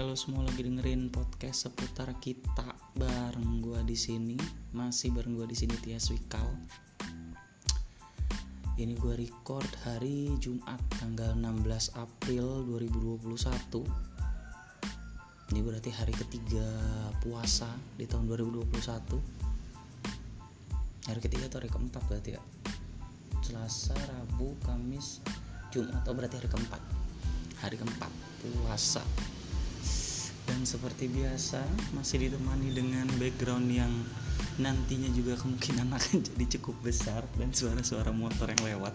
lo semua lagi dengerin podcast seputar kita bareng gua di sini, masih bareng gua di sini Tias Wikal. Ini gua record hari Jumat tanggal 16 April 2021. Ini berarti hari ketiga puasa di tahun 2021. Hari ketiga atau hari keempat berarti ya? Selasa, Rabu, Kamis, Jumat. Oh berarti hari keempat. Hari keempat puasa dan seperti biasa masih ditemani dengan background yang nantinya juga kemungkinan akan jadi cukup besar dan suara-suara motor yang lewat.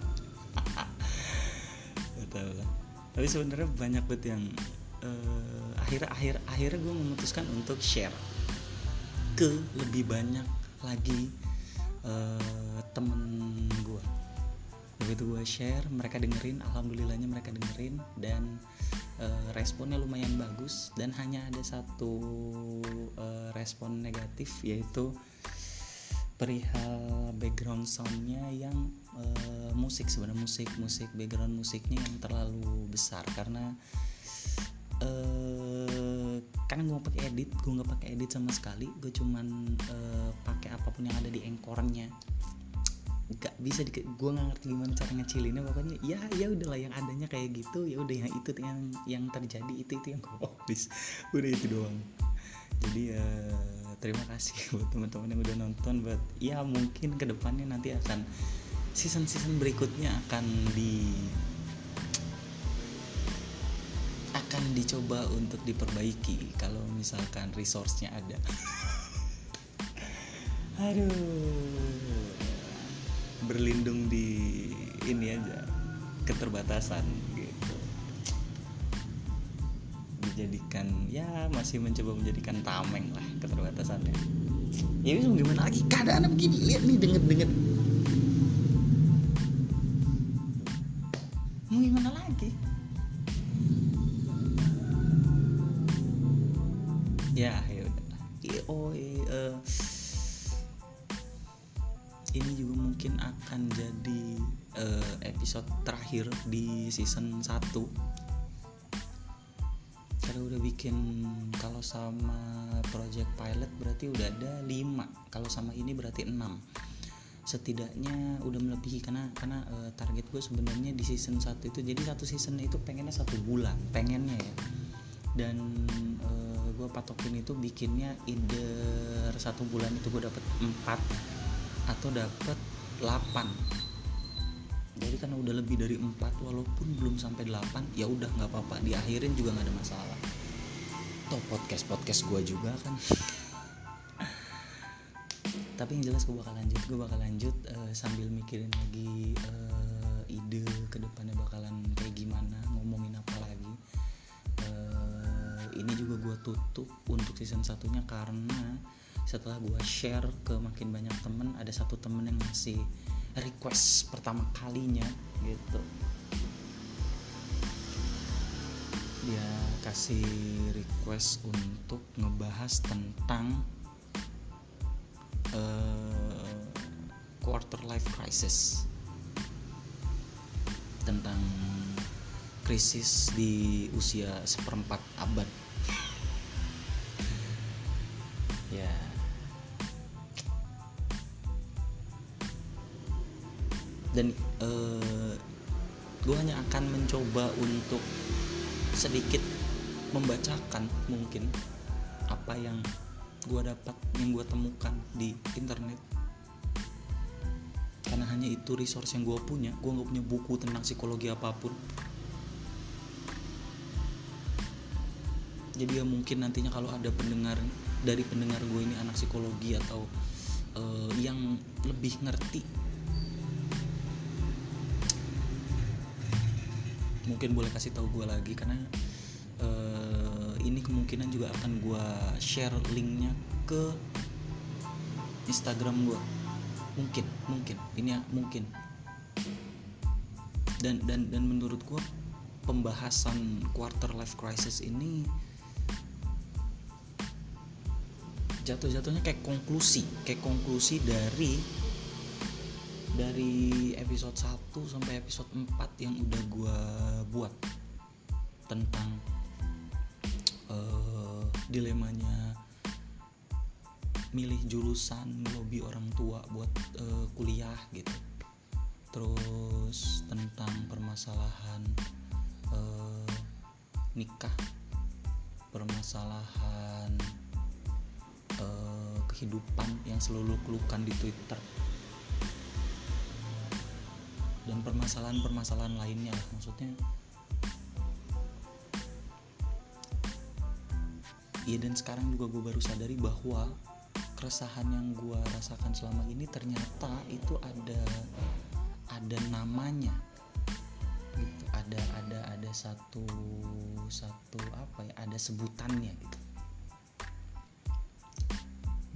Betul lah. Tapi sebenarnya banyak banget yang uh, akhir akhir akhirnya gue memutuskan untuk share ke lebih banyak lagi uh, temen gue begitu gue share mereka dengerin alhamdulillahnya mereka dengerin dan uh, responnya lumayan bagus dan hanya ada satu uh, respon negatif yaitu perihal background soundnya yang uh, musik sebenarnya musik musik background musiknya yang terlalu besar karena uh, karena gue pakai edit gue nggak pakai edit sama sekali gue cuman uh, pakai apa pun yang ada di engkornya nggak bisa di gue nggak ngerti gimana cara ngecilinnya pokoknya ya ya udahlah yang adanya kayak gitu ya udah yang itu yang yang terjadi itu itu yang habis. Udah itu doang. Jadi uh, terima kasih buat teman-teman yang udah nonton buat ya mungkin ke depannya nanti akan season season berikutnya akan di akan dicoba untuk diperbaiki kalau misalkan resource-nya ada. Aduh berlindung di ini aja keterbatasan gitu. Dijadikan ya masih mencoba menjadikan tameng lah keterbatasannya. Ya bisa gimana lagi? Keadaannya begini. Lihat nih denger denger season 1 karena udah bikin kalau sama project pilot berarti udah ada 5 kalau sama ini berarti 6 setidaknya udah melebihi karena karena uh, target gue sebenarnya di season 1 itu jadi satu season itu pengennya satu bulan pengennya ya. Dan uh, gue patokin itu bikinnya either satu bulan itu gue dapet 4 atau dapat 8 jadi karena udah lebih dari 4 walaupun belum sampai 8 ya udah nggak apa-apa. Diakhirin juga nggak ada masalah. Toh podcast podcast gue juga kan. Tapi yang jelas gue bakal lanjut gue bakal lanjut uh, sambil mikirin lagi uh, ide ke depannya bakalan kayak gimana ngomongin apa lagi. Uh, ini juga gue tutup untuk season satunya karena setelah gue share ke makin banyak temen ada satu temen yang ngasih request pertama kalinya gitu. Dia kasih request untuk ngebahas tentang uh, quarter life crisis. Tentang krisis di usia seperempat abad dan uh, eh, gue hanya akan mencoba untuk sedikit membacakan mungkin apa yang gue dapat yang gue temukan di internet. Karena hanya itu resource yang gue punya gue nggak punya buku tentang psikologi apa pun. Jadi ya mungkin nantinya kalau ada pendengar dari pendengar gue ini anak psikologi atau uh, yang lebih ngerti mungkin boleh kasih tahu gue lagi karena uh, ini kemungkinan juga akan gue share linknya ke Instagram gue mungkin mungkin ini ya mungkin. Dan dan dan menurut gue pembahasan quarter life crisis ini jatuh-jatuhnya kayak konklusi kayak konklusi dari dari episode 1 sampai episode 4 yang udah gue buat tentang uh, dilemanya milih jurusan melobi orang tua buat uh, kuliah gitu. Terus tentang permasalahan uh, nikah permasalahan uh, kehidupan yang selalu keluhkan di Twitter dan permasalahan-permasalahan lainnya maksudnya Iya dan sekarang juga gue baru sadari bahwa keresahan yang gue rasakan selama ini ternyata itu ada ada namanya. Gitu ada ada ada satu satu apa ya ada sebutannya gitu.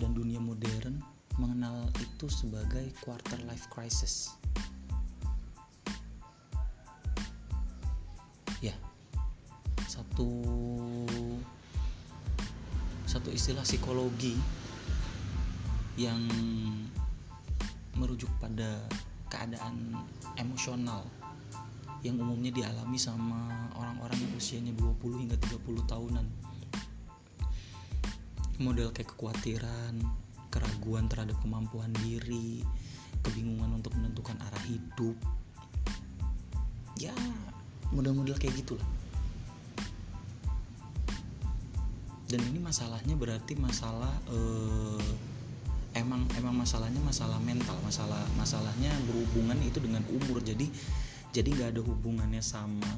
Dan dunia modern mengenal itu sebagai quarter life crisis istilah psikologi yang merujuk pada keadaan emosional yang umumnya dialami sama orang-orang yang usianya 20 hingga 30 tahunan. Model kayak kekhawatiran keraguan terhadap kemampuan diri kebingungan untuk menentukan arah hidup. Ya model-model kayak gitulah dan ini masalahnya berarti masalah uh, emang emang masalahnya masalah mental. Masalah masalahnya berhubungan itu dengan umur. Jadi jadi nggak ada hubungannya sama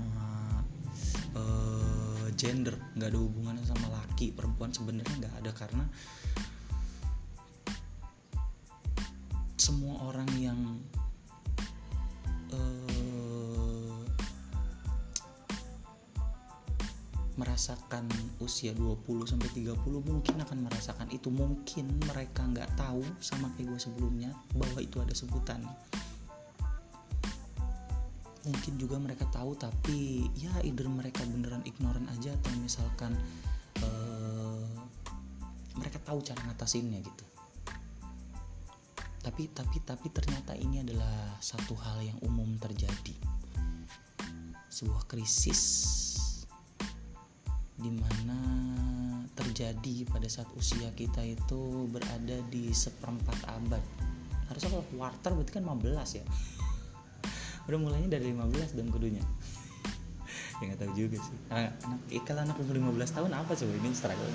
uh, gender. Nggak ada hubungannya sama laki perempuan sebenarnya nggak ada. Karena semua orang yang merasakan usia 20 sampai 30 mungkin akan merasakan itu. Mungkin mereka nggak tahu sama kayak gue sebelumnya bahwa itu ada sebutan. Mungkin juga mereka tahu tapi ya either mereka beneran ignoran aja atau misalkan uh, mereka tahu cara ngatasinnya gitu. Tapi tapi tapi ternyata ini adalah satu hal yang umum terjadi. Sebuah krisis di mana terjadi pada saat usia kita itu berada di seperempat abad. Harusnya kalau quarter berarti kan 15 ya. Udah mulainya dari 15 dan kudunya. Ya nggak tahu juga sih. Anak, anak eh, kalau anak umur 15 tahun apa coba ini struggle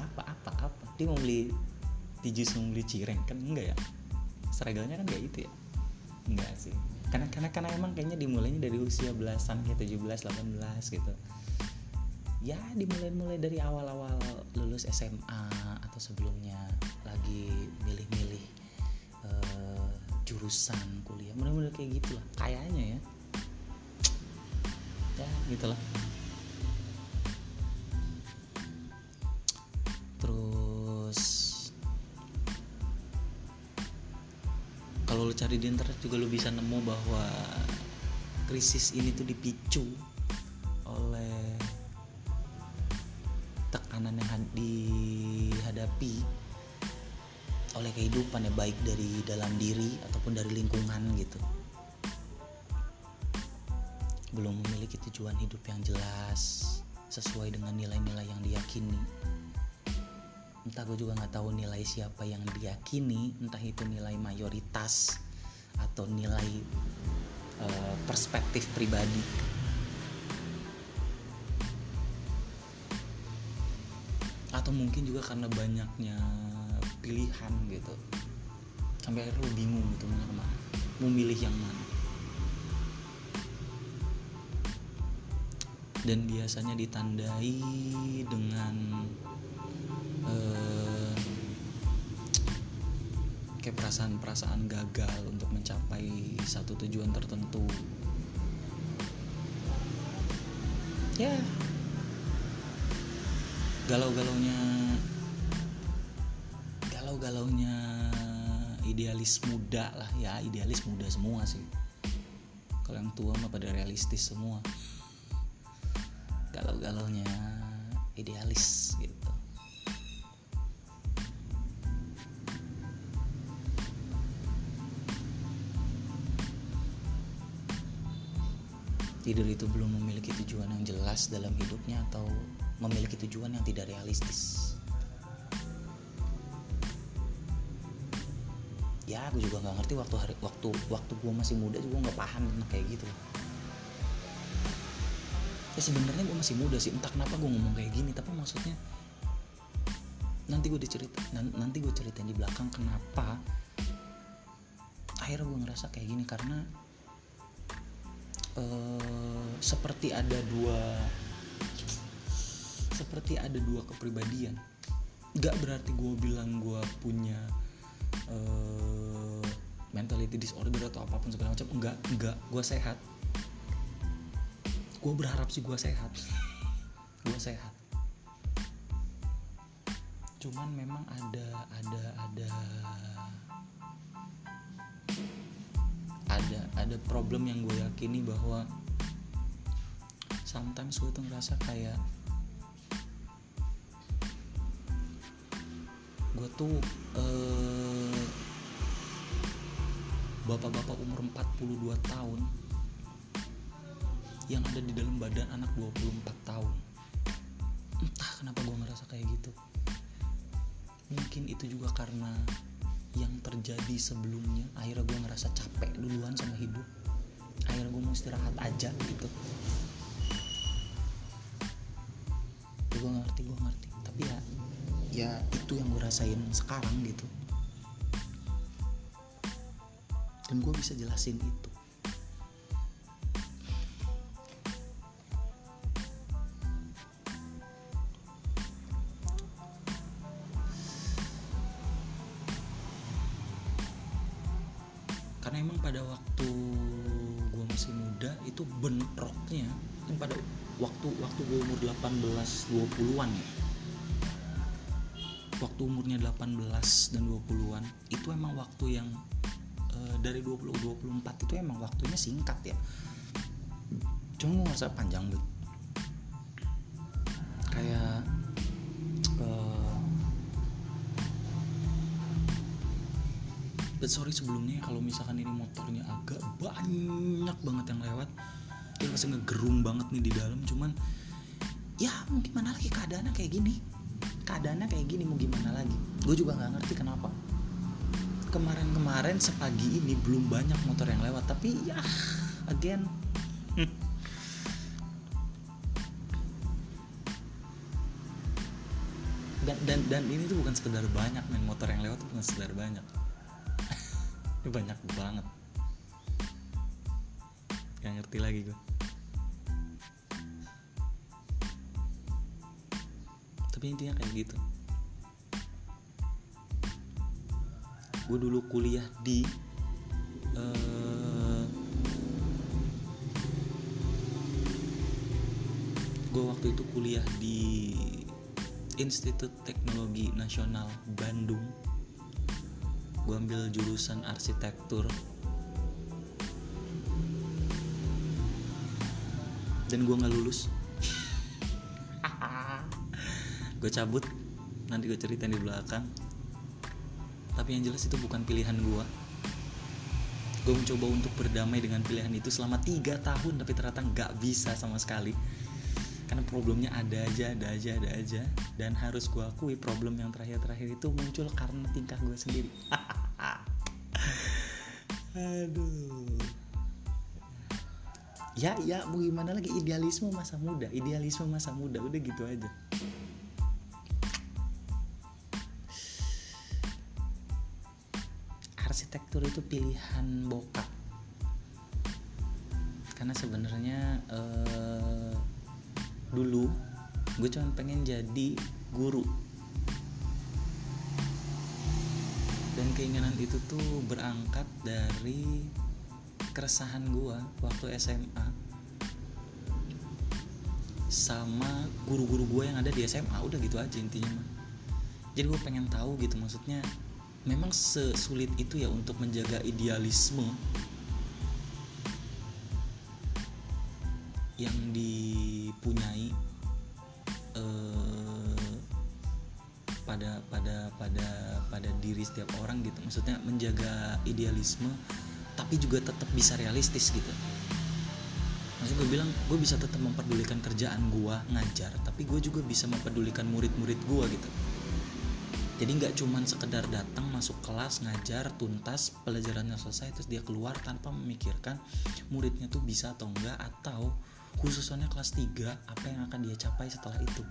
apa apa apa? Dia mau beli tijus mau beli cireng kan enggak ya? Struggle-nya kan kayak itu ya? Enggak sih karena karena karena emang kayaknya dimulainya dari usia belasan kayak 17 18 gitu. Ya dimulai-mulai dari awal-awal lulus SMA atau sebelumnya lagi milih-milih uh, jurusan kuliah. Mulai-mulai kayak gitulah kayaknya ya. Ya gitulah kalau cari di internet juga lo bisa nemu bahwa krisis ini tuh dipicu oleh tekanan yang dihadapi oleh kehidupan ya baik dari dalam diri ataupun dari lingkungan gitu. Belum memiliki tujuan hidup yang jelas sesuai dengan nilai-nilai yang diyakini. Entah gue juga nggak tahu nilai siapa yang diyakini entah itu nilai mayoritas atau nilai uh, perspektif pribadi? Atau mungkin juga karena banyaknya pilihan gitu. Sampai akhirnya lu bingung gitu mau ke mana? Mau milih yang mana? Dan biasanya ditandai dengan eh, perasaan-perasaan gagal untuk mencapai satu tujuan tertentu. Ya. Galau-galaunya galau-galaunya idealis muda lah. Ya idealis muda semua sih. Kalau yang tua mah pada realistis semua. Galau-galaunya idealis gitu tidur itu belum memiliki tujuan yang jelas dalam hidupnya atau memiliki tujuan yang tidak realistis? Ya aku juga nggak ngerti waktu hari waktu waktu gue masih muda juga nggak paham tentang kayak gitu. Ya sebenarnya gue masih muda sih. Entah kenapa gue ngomong kayak gini tapi maksudnya nanti gue dicerita nanti gue ceritain di belakang kenapa akhirnya gue ngerasa kayak gini. Karena uh, seperti ada dua seperti ada dua kepribadian. Nggak berarti gue bilang gue punya uh, mentality disorder atau apa pun segala macam. Enggak enggak gue sehat. Gue berharap sih gue sehat. Gue sehat. Cuman memang ada ada ada ada ada problem yang gue yakini bahwa sometimes gue tuh ngerasa kayak gue tuh eh, bapak-bapak umur 42 tahun yang ada di dalam badan anak 24 tahun. Entah kenapa gue ngerasa kayak gitu. Mungkin itu juga karena yang terjadi sebelumnya. Akhirnya gue ngerasa capek duluan sama hidup. Akhirnya gue mau istirahat aja gitu. Gue ngerti gue ngerti. Tapi ya ya itu yang gue rasain sekarang gitu. Dan gue bisa jelasin itu 18 20-an ya. Waktu umurnya 18 dan 20-an itu emang waktu yang e, dari 20 24 itu emang waktunya singkat ya. Cuma gue ngerasa panjang banget kayak but sorry sebelumnya kalau misalkan ini motornya agak banyak banget yang lewat dia pasti ngegerung banget nih di dalam cuman ya mau gimana lagi keadaannya kayak gini? Keadaannya kayak gini mau gimana lagi? Gue juga nggak ngerti kenapa. Kemarin-kemarin sepagi ini belum banyak motor yang lewat tapi ya again. Dan, dan dan ini tuh bukan sekedar banyak main motor yang lewat bukan sekedar banyak. Ini banyak banget. Gak ngerti lagi gue tapi intinya kayak gitu. Gue dulu kuliah di uh, gue waktu itu kuliah di Institut Teknologi Nasional Bandung. Gue ambil jurusan arsitektur. Dan gue nggak lulus gue cabut nanti gue ceritain di belakang. Tapi yang jelas itu bukan pilihan gue gue mencoba untuk berdamai dengan pilihan itu selama tiga tahun tapi ternyata nggak bisa sama sekali. Karena problemnya ada aja ada aja ada aja. Dan harus gue akui problem yang terakhir-terakhir itu muncul karena tingkah gue sendiri. Aduh. Ya ya mau gimana lagi? Idealisme masa muda. Idealisme masa muda udah gitu aja arsitektur itu pilihan bokap. Karena sebenarnya eh, dulu gue cuma pengen jadi guru. Dan keinginan itu tuh berangkat dari keresahan gue waktu SMA sama guru-guru gue yang ada di SMA udah gitu aja intinya mah. Jadi gue pengen tahu gitu maksudnya memang sesulit itu ya untuk menjaga idealisme yang dipunyai eh, pada pada pada pada diri setiap orang gitu. Maksudnya menjaga idealisme tapi juga tetap bisa realistis gitu. Maksud gue bilang gue bisa tetap memperdulikan kerjaan gue ngajar tapi gue juga bisa memperdulikan murid-murid gue gitu jadi nggak cuman sekedar datang masuk kelas ngajar tuntas pelajarannya selesai terus dia keluar tanpa memikirkan muridnya tuh bisa atau enggak atau khususnya kelas 3 apa yang akan dia capai setelah itu.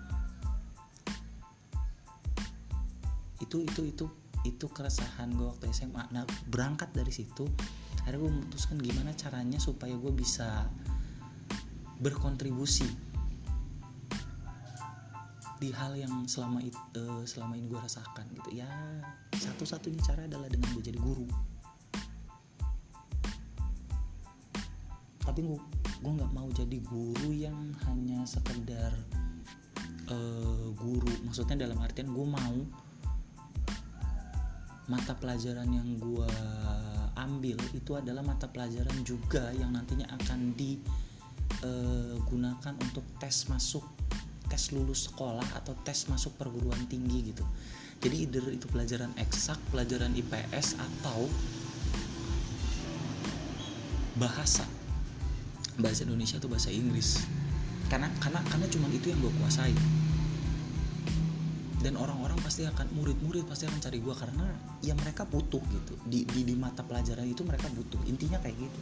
Itu itu itu itu keresahan gue waktu SMA nah berangkat dari situ akhirnya gue memutuskan gimana caranya supaya gue bisa berkontribusi di hal yang selama itu uh, selama ini gue rasakan gitu. Ya satu-satunya cara adalah dengan gue jadi guru. Tapi gue gue nggak mau jadi guru yang hanya sekedar uh, guru. Maksudnya dalam artian gue mau mata pelajaran yang gue ambil itu adalah mata pelajaran juga yang nantinya akan di uh, gunakan untuk tes masuk tes lulus sekolah atau tes masuk perguruan tinggi gitu. Jadi either itu pelajaran eksak pelajaran IPS atau bahasa. Bahasa Indonesia atau bahasa Inggris. Karena karena karena cuma itu yang gue kuasai. Dan orang-orang pasti akan murid-murid pasti akan cari gue karena ya mereka butuh gitu. Di, di di mata pelajaran itu mereka butuh. Intinya kayak gitu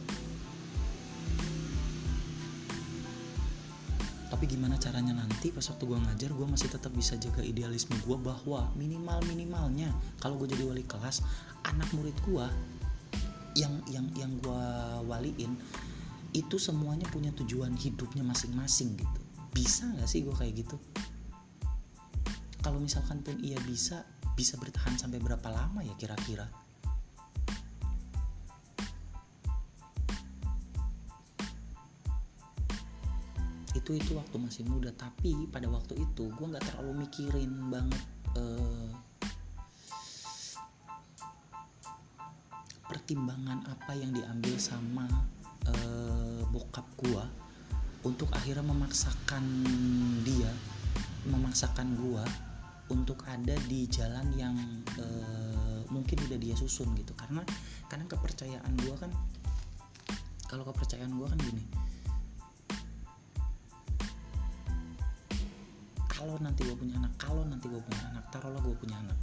tapi gimana caranya nanti pas waktu gue ngajar gue masih tetap bisa jaga idealisme gue bahwa minimal minimalnya kalau gue jadi wali kelas anak murid gue yang yang yang gue waliin itu semuanya punya tujuan hidupnya masing-masing gitu. Bisa nggak sih gue kayak gitu? Kalau misalkan pun iya bisa bisa bertahan sampai berapa lama ya kira-kira itu itu waktu masih muda. Tapi pada waktu itu gue nggak terlalu mikirin banget uh, pertimbangan apa yang diambil sama uh, bokap gue untuk akhirnya memaksakan dia memaksakan gue untuk ada di jalan yang uh, mungkin udah dia susun gitu. Karena karena kepercayaan gue kan kalau kepercayaan gue kan gini kalau nanti gue punya anak kalau nanti gue punya anak taruhlah gue punya anak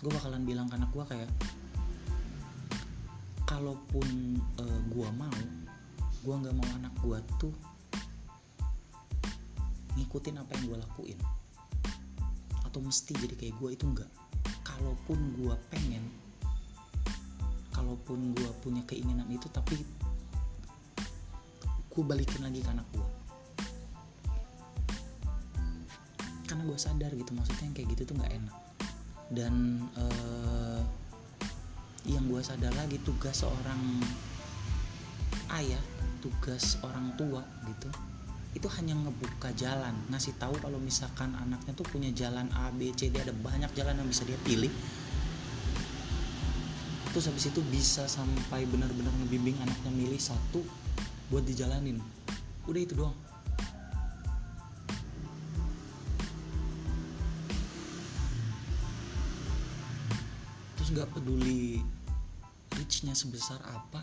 gue bakalan bilang ke anak gue kayak kalaupun uh, eh, gue mau gue nggak mau anak gue tuh ngikutin apa yang gue lakuin. Atau mesti jadi kayak gue itu enggak kalaupun gue pengen kalaupun gue punya keinginan itu tapi gue balikin lagi ke anak gue karena gue sadar gitu maksudnya yang kayak gitu tuh nggak enak. Dan uh, yang gue sadar lagi tugas seorang ayah tugas orang tua gitu itu hanya ngebuka jalan ngasih tahu kalau misalkan anaknya tuh punya jalan A B C D ada banyak jalan yang bisa dia pilih. Terus habis itu bisa sampai benar-benar ngebimbing anaknya milih satu buat dijalanin. Udah itu doang nggak peduli richnya sebesar apa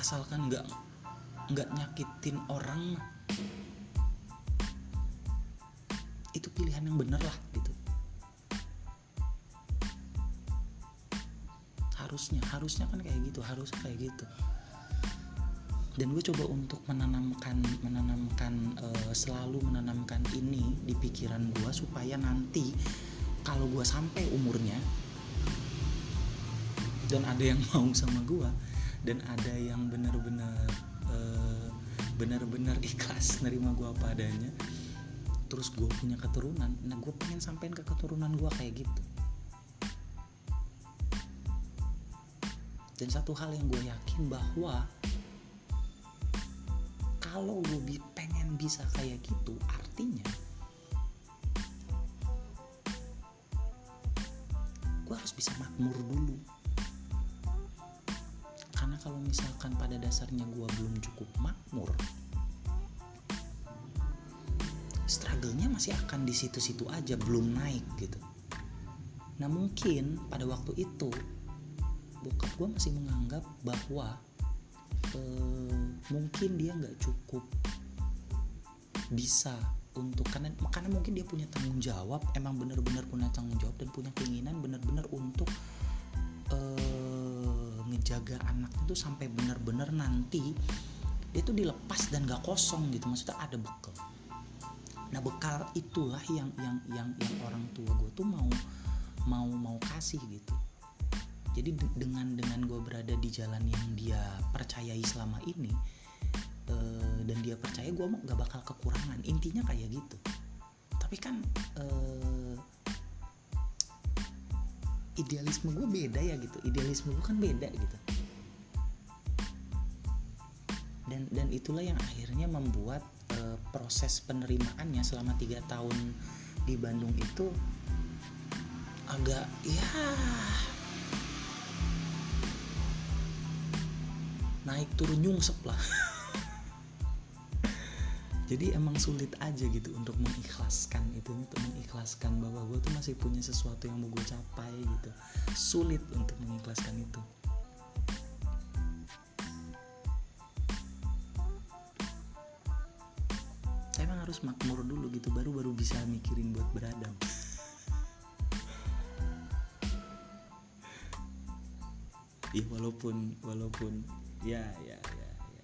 asalkan nggak nggak nyakitin orang itu pilihan yang bener lah gitu. Harusnya harusnya kan kayak gitu harus kayak gitu. Dan gue coba untuk menanamkan menanamkan uh, selalu menanamkan ini di pikiran gue supaya nanti kalau gue sampai umurnya dan ada yang mau sama gue dan ada yang benar-benar uh, benar-benar ikhlas nerima gue apa adanya. Terus gue punya keturunan. Nah gue pengen sampein ke keturunan gue kayak gitu. Dan satu hal yang gue yakin bahwa kalau gue pengen bisa kayak gitu artinya gue harus bisa makmur dulu kalau misalkan pada dasarnya gue belum cukup makmur struggle-nya masih akan di situ-situ aja belum naik gitu. Nah mungkin pada waktu itu bokap gue masih menganggap bahwa uh, mungkin dia nggak cukup bisa untuk karena karena mungkin dia punya tanggung jawab emang bener-bener punya tanggung jawab dan punya keinginan bener-bener untuk uh, ngejaga anak itu sampai bener-bener nanti dia tuh dilepas dan gak kosong gitu. Maksudnya ada bekal. Nah bekal itulah yang yang yang yang orang tua gue tuh mau mau mau kasih gitu. Jadi dengan dengan gue berada di jalan yang dia percayai selama ini uh, dan dia percaya gue gak bakal kekurangan. Intinya kayak gitu. Tapi kan uh, idealisme gue beda ya gitu. Idealisme gue kan beda gitu. Dan dan itulah yang akhirnya membuat uh, proses penerimaannya selama tiga tahun di Bandung itu agak ya naik turun nyungsep lah jadi emang sulit aja gitu untuk mengikhlaskan itu. Untuk mengikhlaskan bahwa gue tuh masih punya sesuatu yang mau gue capai gitu. Sulit untuk mengikhlaskan itu. Emang harus makmur dulu gitu baru baru bisa mikirin buat beradab. Ya walaupun walaupun ya ya.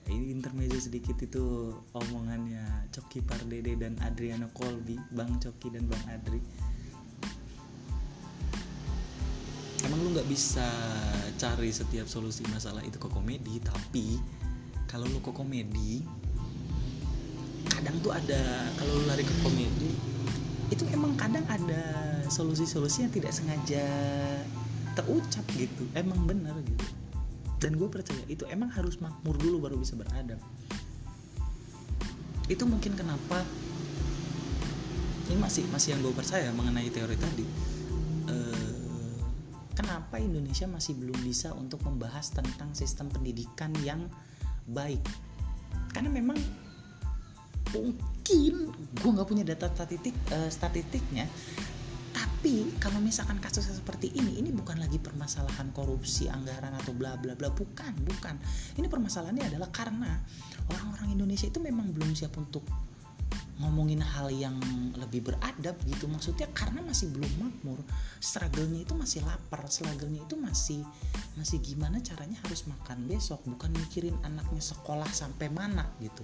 Ini intermezzo sedikit itu omongannya Coki Pardede dan Adriana Colby Bang Coki dan Bang Adri. Emang lu nggak bisa cari setiap solusi masalah itu ke komedi tapi kalau lu ke komedi kadang tuh ada kalau lu lari ke komedi itu emang kadang ada solusi-solusi yang tidak sengaja terucap gitu. Emang bener gitu dan gue percaya itu emang harus makmur dulu baru bisa beradab. Itu mungkin kenapa ini masih masih yang gue percaya mengenai teori tadi. Uh, kenapa Indonesia masih belum bisa untuk membahas tentang sistem pendidikan yang baik? Karena memang mungkin gue nggak punya data statistik uh, statistiknya tapi kalau misalkan kasusnya seperti ini ini bukan lagi permasalahan korupsi anggaran atau bla bla bla. Bukan bukan. Ini permasalahannya adalah karena orang-orang Indonesia itu memang belum siap untuk ngomongin hal yang lebih beradab gitu. Maksudnya karena masih belum makmur struggle-nya itu masih lapar struggle-nya itu masih masih gimana caranya harus makan besok bukan mikirin anaknya sekolah sampai mana gitu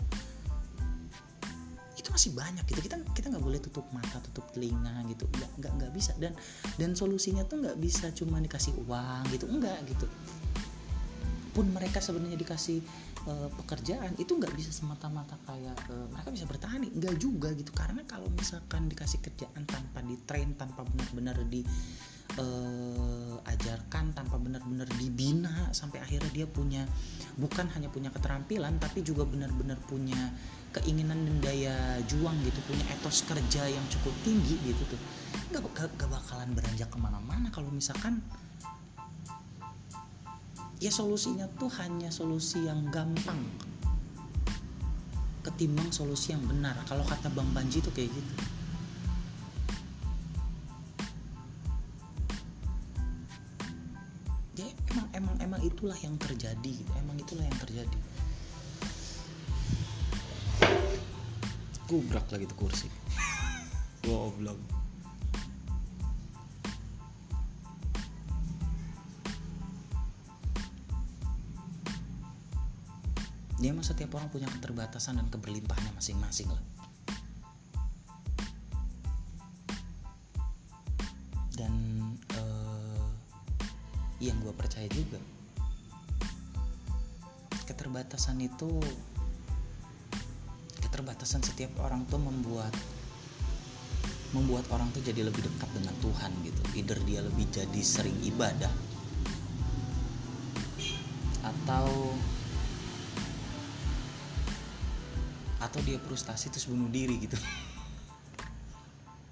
itu masih banyak gitu. Kita kita nggak boleh tutup mata tutup telinga gitu. Nggak nggak bisa. Dan dan solusinya tuh nggak bisa cuma dikasih uang gitu. Enggak gitu. Pun mereka sebenarnya dikasih uh, pekerjaan itu nggak bisa semata-mata kayak uh, mereka bisa bertahan nggak juga gitu. Karena kalau misalkan dikasih kerjaan tanpa di train tanpa benar-benar di uh, ajarkan tanpa benar-benar dibina sampai akhirnya dia punya bukan hanya punya keterampilan tapi juga benar-benar punya keinginan dan daya juang gitu punya etos kerja yang cukup tinggi gitu tuh. Nggak, gak, gak bakalan beranjak ke mana-mana kalau misalkan ya solusinya tuh hanya solusi yang gampang ketimbang solusi yang benar. Kalau kata Bang Panji tuh kayak gitu itulah yang terjadi. Emang itulah yang terjadi. Gubrak lagi tuh kursi. Goblok. Dia mah setiap orang punya keterbatasan dan keberlimpahannya masing-masing lah. Dan uh, yang gue percaya juga keterbatasan itu keterbatasan setiap orang tuh membuat membuat orang tuh jadi lebih dekat dengan Tuhan gitu. Either dia lebih jadi sering ibadah atau atau dia frustasi terus bunuh diri gitu.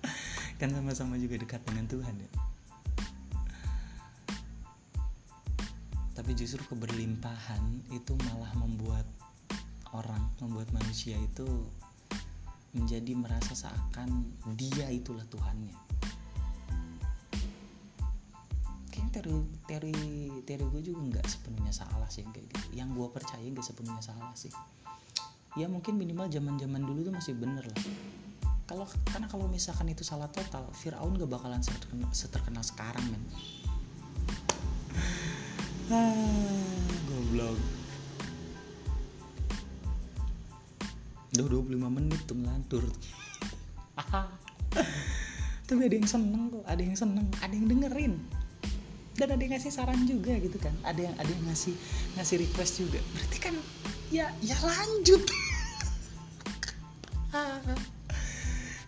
Kan sama-sama juga dekat dengan Tuhan ya tapi justru keberlimpahan itu malah membuat orang membuat manusia itu menjadi merasa seakan dia itulah Tuhannya. Teori teori teori gue juga nggak sepenuhnya salah sih kayak gitu. Yang gue percaya nggak sepenuhnya salah sih. Ya mungkin minimal zaman zaman dulu tuh masih bener lah. Kalau karena kalau misalkan itu salah total Fir'aun gak bakalan seterkenal, seterkenal sekarang men ah, goblok. Udah 25 menit tuh ngelantur. Tapi ada yang seneng kok ada yang seneng ada yang dengerin. Dan ada yang ngasih saran juga gitu kan. Ada yang ada yang ngasih ngasih request juga. Berarti kan ya ya lanjut.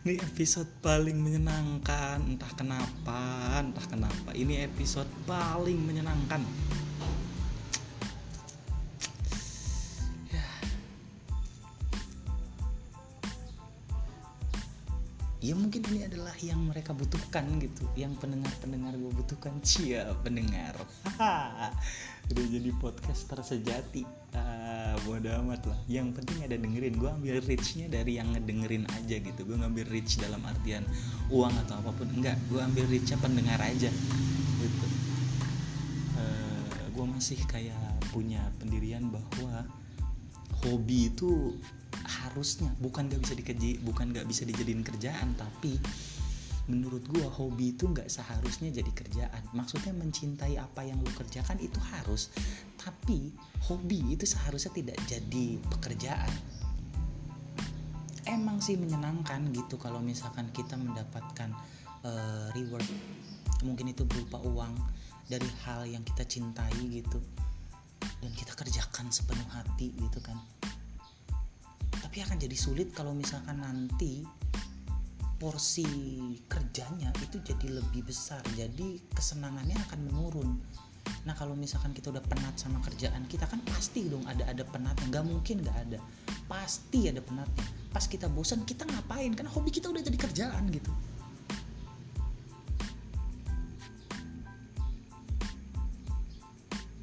Ini episode paling menyenangkan. Entah kenapa entah kenapa. Ini episode paling menyenangkan ini adalah yang mereka butuhkan gitu. Yang pendengar-pendengar gue butuhkan. Cia pendengar. Udah jadi podcaster sejati. Ah, bodo amat lah. Yang penting ada dengerin. Gue ambil reachnya dari yang ngedengerin aja gitu. Gue ngambil reach dalam artian uang atau apa pun. Enggak gue ambil reachnya pendengar aja. Gitu. Uh, eh, gue masih kayak punya pendirian bahwa hobi itu harusnya bukan gak bisa dikeji bukan gak bisa dijadiin kerjaan tapi menurut gue hobi itu nggak seharusnya jadi kerjaan. Maksudnya mencintai apa yang lo kerjakan itu harus tapi hobi itu seharusnya tidak jadi pekerjaan. Emang sih menyenangkan gitu kalau misalkan kita mendapatkan uh, reward. Mungkin itu berupa uang dari hal yang kita cintai gitu. Dan kita kerjakan sepenuh hati gitu kan tapi akan jadi sulit kalau misalkan nanti porsi kerjanya itu jadi lebih besar. Jadi kesenangannya akan menurun. Nah kalau misalkan kita udah penat sama kerjaan kita kan pasti dong ada ada penatnya. Nggak mungkin nggak ada. Pasti ada penatnya. Pas kita bosan kita ngapain? Karena hobi kita udah jadi kerjaan gitu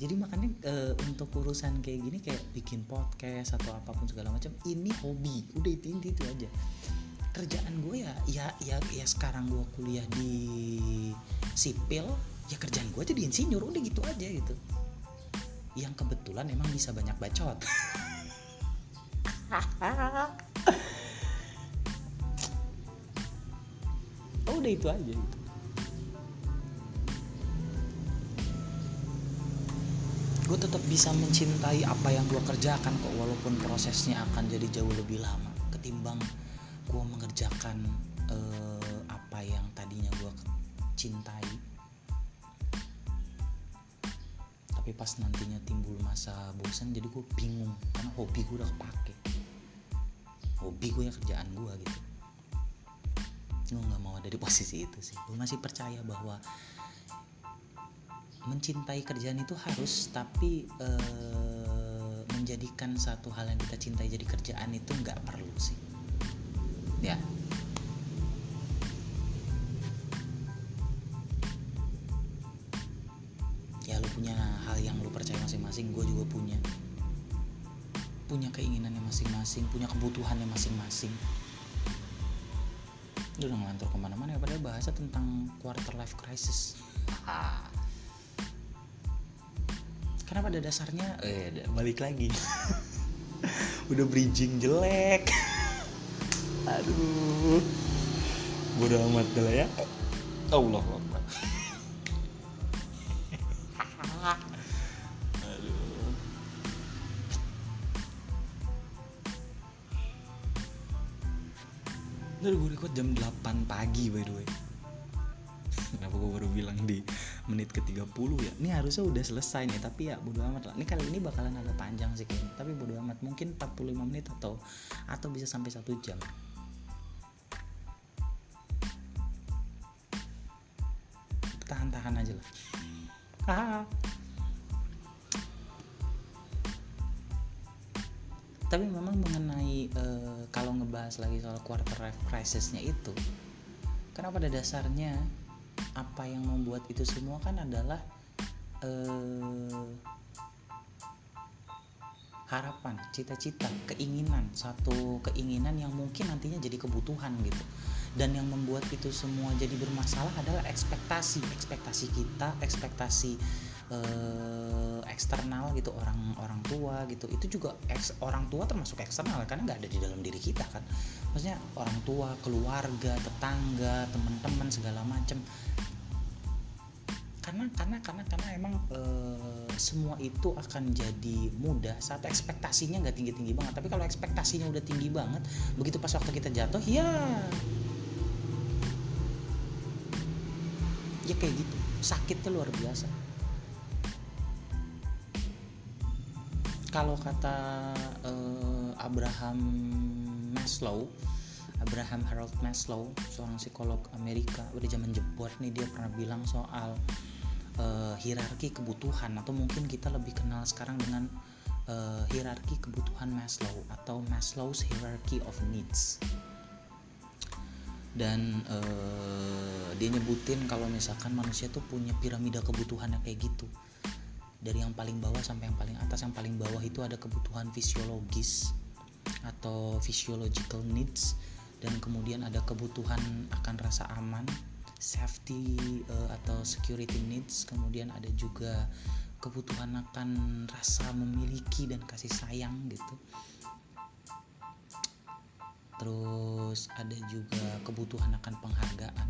jadi makanya e, untuk urusan kayak gini kayak bikin podcast atau apa pun segala macam ini hobi. Udah itu inti itu aja. Kerjaan gue ya ya ya ya sekarang gue kuliah di sipil ya kerjaan gue aja di insinyur udah gitu aja gitu. Yang kebetulan emang bisa banyak bacot. Oh, udah itu aja gitu gue tetap bisa mencintai apa yang gue kerjakan kok walaupun prosesnya akan jadi jauh lebih lama ketimbang gue mengerjakan uh, apa yang tadinya gue cintai. Tapi pas nantinya timbul masa bosan jadi gue bingung karena hobi gue udah kepake. Hobi gue ya kerjaan gue gitu. Gue nggak mau ada di posisi itu sih. Gue masih percaya bahwa mencintai kerjaan itu harus tapi uh, menjadikan satu hal yang kita cintai jadi kerjaan itu nggak perlu sih. Ya. Ya lu punya hal yang lu percaya masing-masing gue juga punya. Punya keinginannya masing-masing punya kebutuhannya masing-masing. Udah ngelantur ke mana-mana ya padahal bahasa tentang quarter life crisis karena pada dasarnya eh balik lagi. Udah bridging jelek. Aduh. Bodo amat lah ya. Allah Akbar. Aduh. Udah gue record jam 8 pagi by the way menit ke 30 ya. Ini harusnya udah selesai nih tapi ya bodo amat lah. Ini kali ini bakalan agak panjang sih kayaknya tapi bodo amat. Mungkin 45 menit atau atau bisa sampai satu jam. Tahan-tahan aja lah. Tapi memang mengenai uh, kalau ngebahas lagi soal quarter life crisisnya itu karena pada dasarnya apa yang membuat itu semua kan adalah eh, harapan, cita-cita, keinginan, satu keinginan yang mungkin nantinya jadi kebutuhan gitu. dan yang membuat itu semua jadi bermasalah adalah ekspektasi ekspektasi kita ekspektasi eh, eksternal gitu orang orang tua gitu itu juga eks, orang tua termasuk eksternal karena nggak ada di dalam diri kita kan maksudnya orang tua keluarga tetangga teman-teman segala macam karena karena karena karena emang e, semua itu akan jadi mudah saat ekspektasinya nggak tinggi tinggi banget. Tapi kalau ekspektasinya udah tinggi banget begitu pas waktu kita jatuh ya ya kayak gitu. Sakitnya luar biasa. Kalau kata e, Abraham Maslow Abraham Harold Maslow seorang psikolog Amerika udah zaman jebot nih dia pernah bilang soal uh, hierarki kebutuhan atau mungkin kita lebih kenal sekarang dengan uh, hierarki kebutuhan Maslow atau Maslow's hierarchy of needs. Dan uh, dia nyebutin kalau misalkan manusia tuh punya piramida kebutuhannya kayak gitu. Dari yang paling bawah sampai yang paling atas yang paling bawah itu ada kebutuhan fisiologis atau physiological needs dan kemudian ada kebutuhan akan rasa aman safety uh, atau security needs. Kemudian ada juga kebutuhan akan rasa memiliki dan kasih sayang gitu. Terus ada juga kebutuhan akan penghargaan.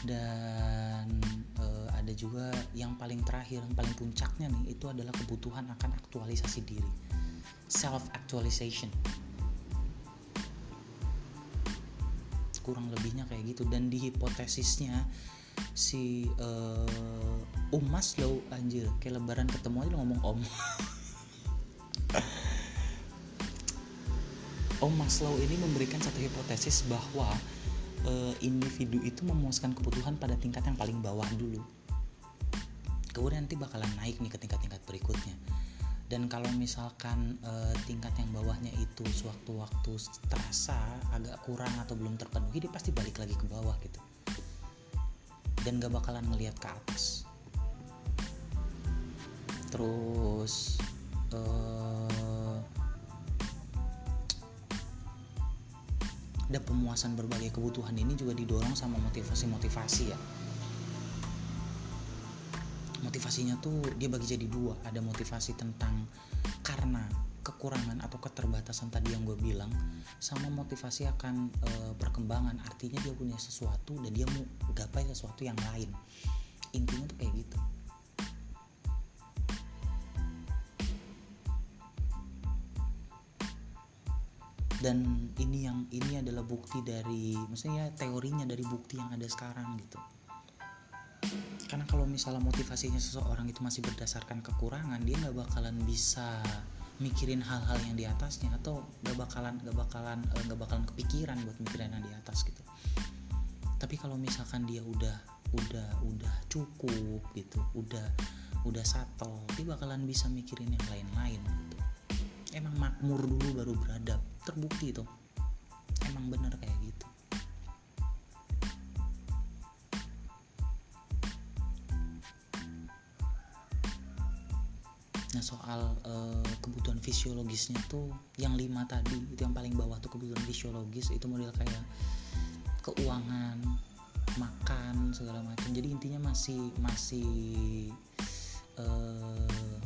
Dan uh, ada juga yang paling terakhir yang paling puncaknya nih itu adalah kebutuhan akan aktualisasi diri. Self actualization kurang lebihnya kayak gitu. Dan di hipotesisnya si uh, Om Maslow anjir. Kayak lebaran ketemu aja lo ngomong Om. Om Maslow ini memberikan satu hipotesis bahwa uh, individu itu memuaskan kebutuhan pada tingkat yang paling bawah dulu. Kemudian nanti bakalan naik nih ke tingkat-tingkat berikutnya dan kalau misalkan e, tingkat yang bawahnya itu sewaktu-waktu terasa agak kurang atau belum terpenuhi dia pasti balik lagi ke bawah gitu. Dan gak bakalan ngelihat ke atas. Terus e, ada pemuasan berbagai kebutuhan ini juga didorong sama motivasi-motivasi ya motivasinya tuh dia bagi jadi dua. Ada motivasi tentang karena kekurangan atau keterbatasan tadi yang gue bilang sama motivasi akan e, perkembangan. Artinya dia punya sesuatu dan dia mau gapai sesuatu yang lain. Intinya tuh kayak gitu. Dan ini yang ini adalah bukti dari maksudnya teorinya dari bukti yang ada sekarang gitu karena kalau misalnya motivasinya seseorang itu masih berdasarkan kekurangan dia nggak bakalan bisa mikirin hal-hal yang di atasnya atau nggak bakalan nggak bakalan eh, nggak bakalan kepikiran buat mikirin yang di atas gitu. Tapi kalau misalkan dia udah udah udah cukup gitu udah udah satu dia bakalan bisa mikirin yang lain-lain gitu. Emang makmur dulu baru beradab terbukti itu emang bener kayak gitu Nah soal uh, kebutuhan fisiologisnya tuh yang lima tadi itu yang paling bawah tuh kebutuhan fisiologis itu model kayak keuangan, makan segala macam. Jadi intinya masih masih uh,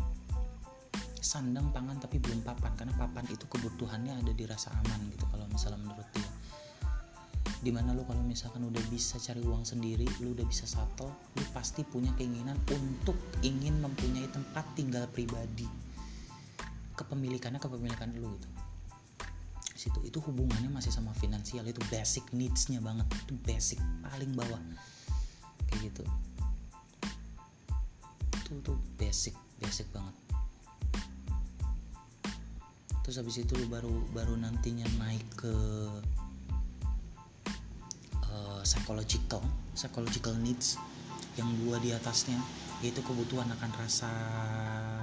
sandang pangan tapi belum papan karena papan itu kebutuhannya ada di rasa aman gitu kalau misalnya menurut dia di mana lu kalau misalkan udah bisa cari uang sendiri lu udah bisa satu lu pasti punya keinginan untuk ingin mempunyai tempat tinggal pribadi. Kepemilikannya kepemilikan lu gitu. Situ itu hubungannya masih sama finansial itu basic needsnya banget itu basic paling bawah. Kayak gitu. Itu tuh basic basic banget. Terus habis itu lu baru baru nantinya naik ke psychological psychological needs yang dua di atasnya yaitu kebutuhan akan rasa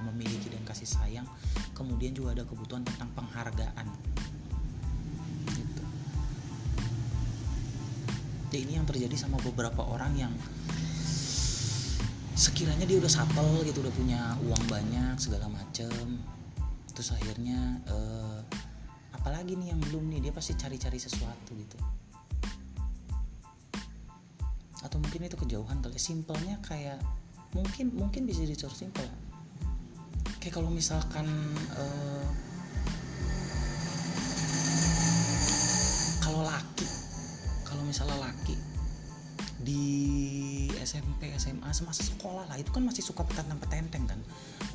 memiliki dan kasih sayang kemudian juga ada kebutuhan tentang penghargaan. Gitu. Dan ini yang terjadi sama beberapa orang yang sekiranya dia udah sapel gitu udah punya uang banyak segala macem. Terus akhirnya uh, apalagi nih yang belum nih dia pasti cari-cari sesuatu gitu atau mungkin itu kejauhan kali. Simpelnya kayak mungkin mungkin bisa dicor simpel kayak kalau misalkan uh, kalau laki kalau misalnya laki di SMP SMA semasa sekolah lah itu kan masih suka petantang petenteng kan.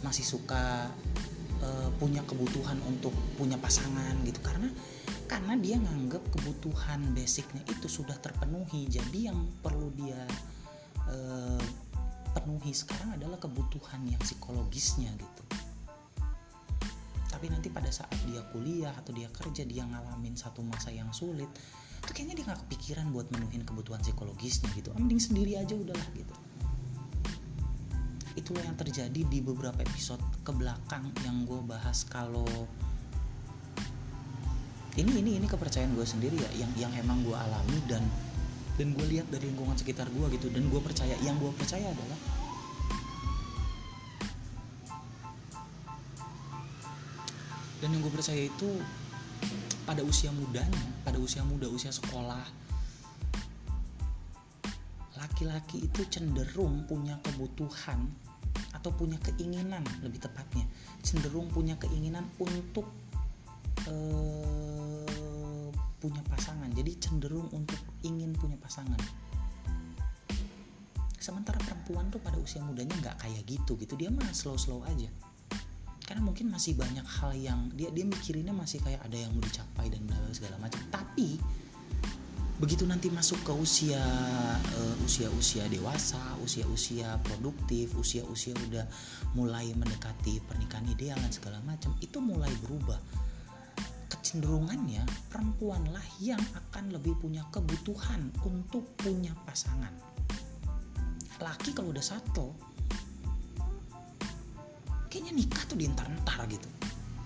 Masih suka uh, punya kebutuhan untuk punya pasangan gitu. Karena karena dia nganggap kebutuhan basicnya itu sudah terpenuhi. Jadi yang perlu dia uh, penuhi sekarang adalah kebutuhan yang psikologisnya gitu. Tapi nanti pada saat dia kuliah atau dia kerja dia ngalamin satu masa yang sulit itu kayaknya dia nggak kepikiran buat menuhin kebutuhan psikologisnya gitu. Ah, mending sendiri aja udahlah gitu. Itulah yang terjadi di beberapa episode ke belakang yang gue bahas kalau ini ini ini kepercayaan gue sendiri ya yang yang emang gue alami dan dan gue lihat dari lingkungan sekitar gue gitu. Dan gue percaya yang gue percaya adalah dan yang gue percaya itu pada usia mudanya pada usia muda usia sekolah laki-laki itu cenderung punya kebutuhan atau punya keinginan lebih tepatnya cenderung punya keinginan untuk uh, punya pasangan. Jadi cenderung untuk ingin punya pasangan. Sementara perempuan tuh pada usia mudanya nggak kayak gitu gitu. Dia mah slow slow aja. Karena mungkin masih banyak hal yang dia dia mikirinnya masih kayak ada yang mau dicapai dan segala macam. Tapi begitu nanti masuk ke usia uh, usia usia dewasa usia usia produktif usia usia udah mulai mendekati pernikahan ideal dan segala macam itu mulai berubah kecenderungannya perempuanlah yang akan lebih punya kebutuhan untuk punya pasangan. Laki kalau udah satu kayaknya nikah tuh diantar-antar gitu.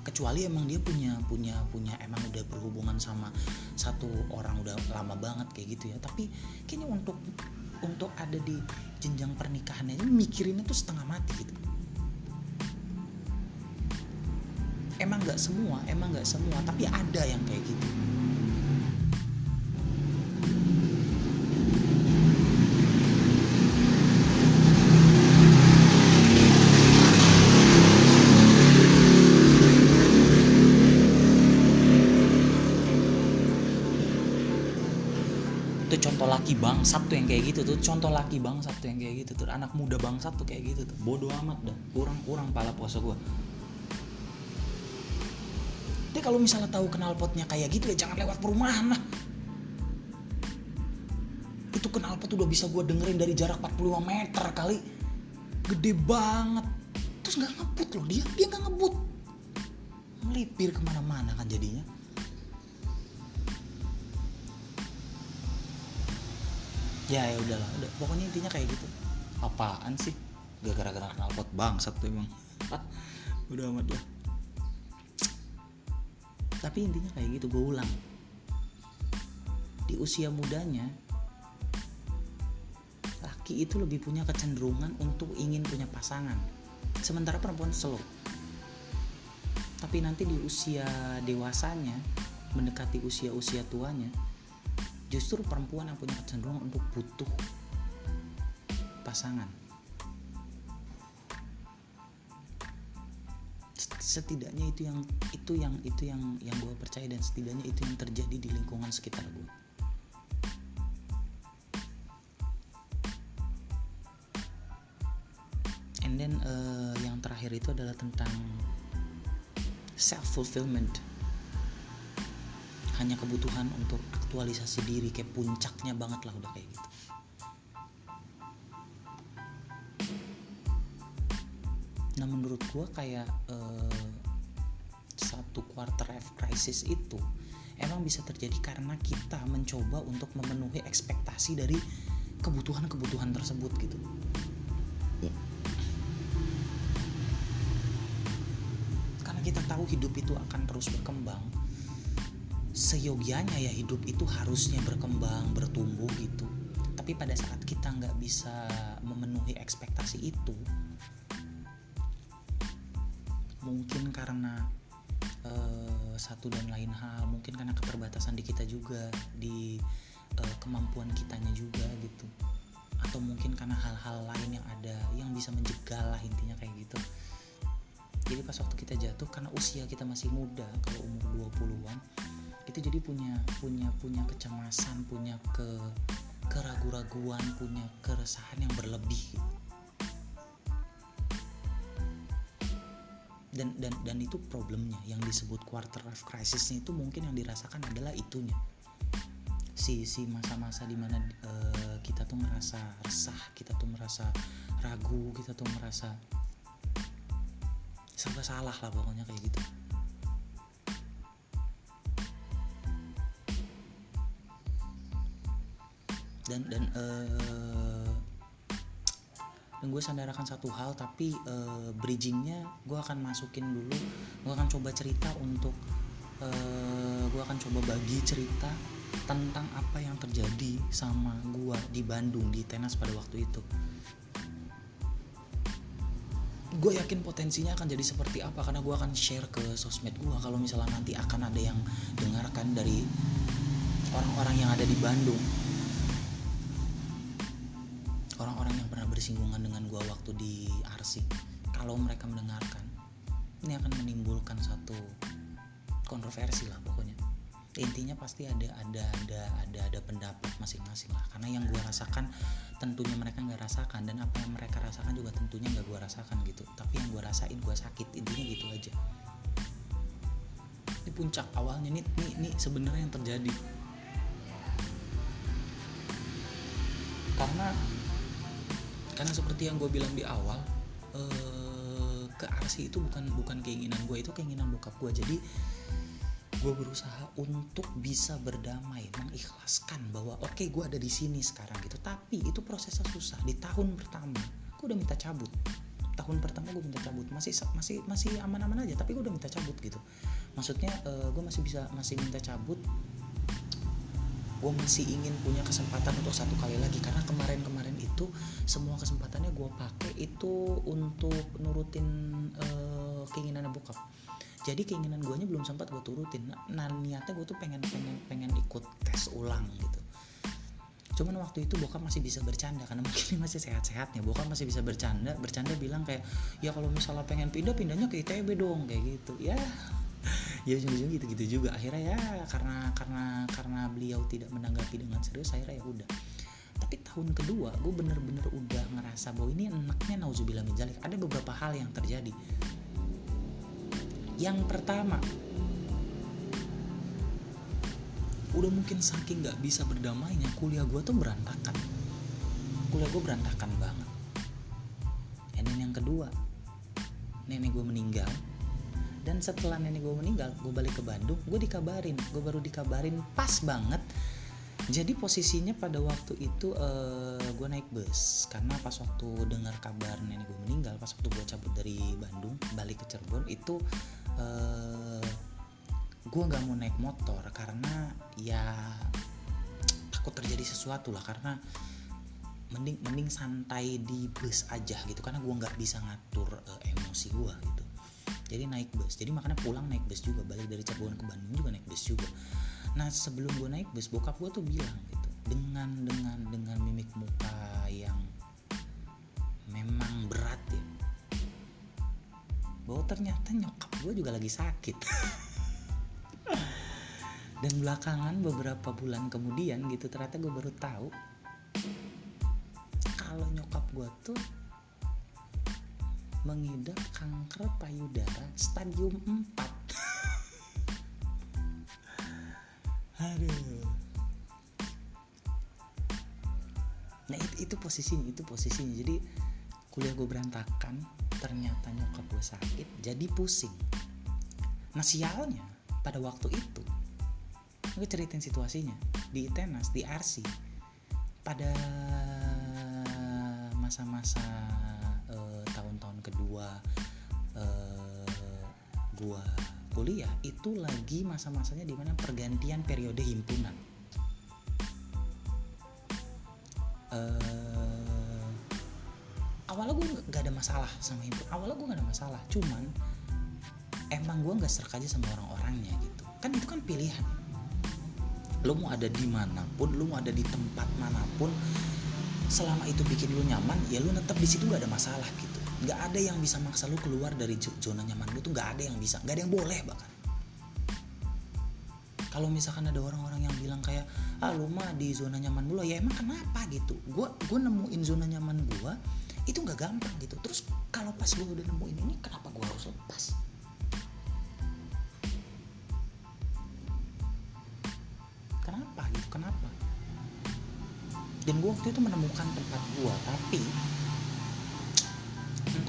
Kecuali emang dia punya punya punya emang udah berhubungan sama satu orang udah lama banget kayak gitu ya. Tapi kayaknya untuk untuk ada di jenjang pernikahannya ini mikirinnya tuh setengah mati gitu emang nggak semua emang nggak semua tapi ada yang kayak gitu. Contoh laki bangsat tuh yang kayak gitu tuh contoh laki bangsat tuh yang kayak gitu tuh anak muda bangsat tuh kayak gitu tuh. Bodoh amat dah kurang kurang pala puasa gue Jadi kalau misalnya tahu kenal potnya kayak gitu ya jangan lewat perumahan lah. Itu kenal pot udah bisa gue dengerin dari jarak 45 meter kali. Gede banget. Terus nggak ngebut loh dia. Dia nggak ngebut. Melipir ke mana-mana kan jadinya. Ya ya udahlah. Udah pokoknya intinya kayak gitu. Apaan sih? Gak gara-gara knalpot bangsat tuh emang. Udah amat lah tapi intinya kayak gitu gue ulang. Di usia mudanya laki itu lebih punya kecenderungan untuk ingin punya pasangan. Sementara perempuan slow. Tapi nanti di usia dewasanya mendekati usia-usia tuanya justru perempuan yang punya kecenderungan untuk butuh pasangan setidaknya itu yang itu yang itu yang yang gue percaya dan setidaknya itu yang terjadi di lingkungan sekitar gue and then uh, yang terakhir itu adalah tentang self fulfillment hanya kebutuhan untuk aktualisasi diri kayak puncaknya banget lah udah kayak gitu nah menurut gue kayak uh, satu quarter life crisis itu emang bisa terjadi karena kita mencoba untuk memenuhi ekspektasi dari kebutuhan-kebutuhan tersebut gitu. Karena kita tahu hidup itu akan terus berkembang seyogianya ya hidup itu harusnya berkembang bertumbuh gitu. Tapi pada saat kita nggak bisa memenuhi ekspektasi itu mungkin karena uh, satu dan lain hal mungkin karena keterbatasan di kita juga di uh, kemampuan kitanya juga gitu. Atau mungkin karena hal-hal lain yang ada yang bisa menjegal lah intinya kayak gitu. Jadi pas waktu kita jatuh karena usia kita masih muda kalau umur 20-an itu jadi punya punya punya kecemasan punya ke keraguan-raguan punya keresahan yang berlebih dan dan dan itu problemnya. Yang disebut quarter life crisis itu mungkin yang dirasakan adalah itunya. Si si masa-masa di mana uh, kita tuh merasa resah kita tuh merasa ragu kita tuh merasa serba salah lah pokoknya kayak gitu. Dan dan uh, dan gue sandarkan satu hal tapi uh, bridgingnya gue akan masukin dulu. Gue akan coba cerita untuk uh, gue akan coba bagi cerita tentang apa yang terjadi sama gue di Bandung di tenas pada waktu itu. Gue yakin potensinya akan jadi seperti apa karena gue akan share ke sosmed gue kalau misalnya nanti akan ada yang dengarkan dari orang-orang yang ada di Bandung bersinggungan dengan gue waktu di Arsik kalau mereka mendengarkan ini akan menimbulkan satu kontroversi lah pokoknya. Intinya pasti ada ada ada ada ada pendapat masing-masing lah. Karena yang gue rasakan tentunya mereka nggak rasakan dan apa yang mereka rasakan juga tentunya nggak gue rasakan gitu. Tapi yang gue rasain gue sakit intinya gitu aja. Di puncak awalnya nih nih, nih sebenarnya yang terjadi. Karena karena seperti yang gue bilang di awal eh, ke arsi itu bukan bukan keinginan gue itu keinginan bokap gue jadi gue berusaha untuk bisa berdamai mengikhlaskan bahwa oke okay, gue ada di sini sekarang gitu. Tapi itu prosesnya susah. Di tahun pertama gue udah minta cabut. Tahun pertama gue minta cabut. Masih masih masih aman-aman aja tapi gue udah minta cabut gitu. Maksudnya uh, gue masih bisa masih minta cabut. Gue masih ingin punya kesempatan untuk satu kali lagi. Karena kemarin-kemarin itu semua kesempatannya gue pakai itu untuk nurutin uh, keinginan bokap. Jadi keinginan gue belum sempat gue turutin. Nah, niatnya gue tuh pengen pengen pengen ikut tes ulang gitu. Cuman waktu itu bokap masih bisa bercanda karena mungkin masih sehat-sehatnya. Bokap masih bisa bercanda bercanda bilang kayak ya kalau misalnya pengen pindah pindahnya ke ITB dong kayak gitu. Ya ya ujung-ujung gitu-gitu juga. Akhirnya ya karena karena karena beliau tidak menanggapi dengan serius akhirnya ya udah tapi tahun kedua gue bener-bener udah ngerasa bahwa ini enaknya nauzubillah min ada beberapa hal yang terjadi yang pertama, udah mungkin saking gak bisa berdamainya, kuliah gue tuh berantakan. Kuliah gue berantakan banget. Dan yang kedua, nenek gue meninggal. Dan setelah nenek gue meninggal, gue balik ke Bandung, gue dikabarin, gue baru dikabarin pas banget jadi posisinya pada waktu itu uh, eh, gue naik bus. Karena pas waktu dengar kabar nenek gue meninggal pas waktu gue cabut dari Bandung balik ke Cirebon itu uh, eh, gue nggak mau naik motor karena ya takut terjadi sesuatu lah. Karena mending mending santai di bus aja gitu. Karena gue nggak bisa ngatur uh, emosi gue gitu. Jadi naik bus. Jadi makanya pulang naik bus juga. Balik dari Cirebon ke Bandung juga naik bus juga nah sebelum gue naik bus bokap gue tuh bilang gitu dengan dengan dengan mimik muka yang memang berat ya bahwa ternyata nyokap gue juga lagi sakit. Dan belakangan beberapa bulan kemudian gitu ternyata gue baru tahu kalau nyokap gue tuh mengidap kanker payudara stadium 4 aduh. Nah itu, itu posisinya itu posisinya. Jadi kuliah gue berantakan ternyata nyokap gue sakit jadi pusing. Nah sialnya pada waktu itu gue ceritain situasinya. Di Tenas di RC pada masa-masa uh, tahun-tahun kedua uh, gue kuliah itu lagi masa-masanya di mana pergantian periode himpunan. Uh, awalnya gue gak ada masalah sama himpunan awalnya gue gak ada masalah cuman emang gue gak serak aja sama orang-orangnya gitu. Kan itu kan pilihan. Lo mau ada di mana pun lo mau ada di tempat mana pun selama itu bikin lu nyaman ya lu tetap di situ gak ada masalah gitu nggak ada yang bisa maksa lu keluar dari zona nyaman lu tuh nggak ada yang bisa. Nggak ada yang boleh bahkan. Kalau misalkan ada orang-orang yang bilang kayak ah lu mah di zona nyaman dulu ya emang kenapa gitu? Gue gue nemuin zona nyaman gue itu nggak gampang gitu. Terus kalau pas gue udah nemuin ini kenapa gue harus lepas? Kenapa gitu? Kenapa? Dan gue waktu itu menemukan tempat gue tapi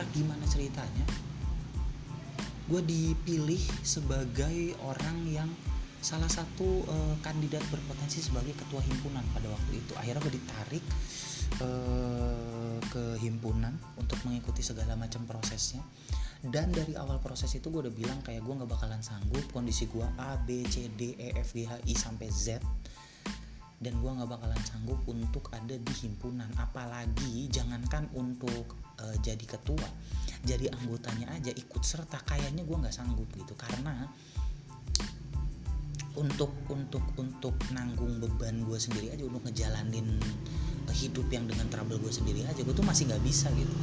entah gimana ceritanya gue dipilih sebagai orang yang salah satu uh, kandidat berpotensi sebagai ketua himpunan pada waktu itu. Akhirnya gue ditarik uh, ke himpunan untuk mengikuti segala macam prosesnya. Dan dari awal proses itu gue udah bilang kayak gue nggak bakalan sanggup kondisi gue A B C D E F G H I sampai Z. Dan gue nggak bakalan sanggup untuk ada di himpunan. Apalagi jangankan untuk uh, jadi ketua jadi anggotanya aja ikut serta kayaknya gue nggak sanggup gitu. Karena untuk untuk untuk nanggung beban gue sendiri aja untuk ngejalanin hidup yang dengan trouble gue sendiri aja gue tuh masih nggak bisa gitu.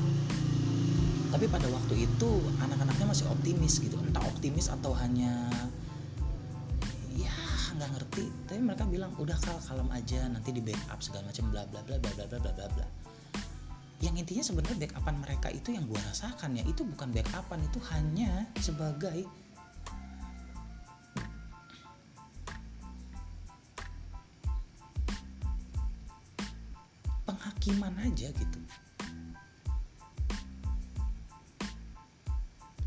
Tapi pada waktu itu anak-anaknya masih optimis gitu. Entah optimis atau hanya nggak ngerti. Tapi mereka bilang udah kal kalem aja nanti di backup segala macam bla bla bla bla bla bla bla bla yang intinya sebenarnya backupan mereka itu yang gue rasakan ya. Itu bukan backupan itu hanya sebagai penghakiman aja gitu.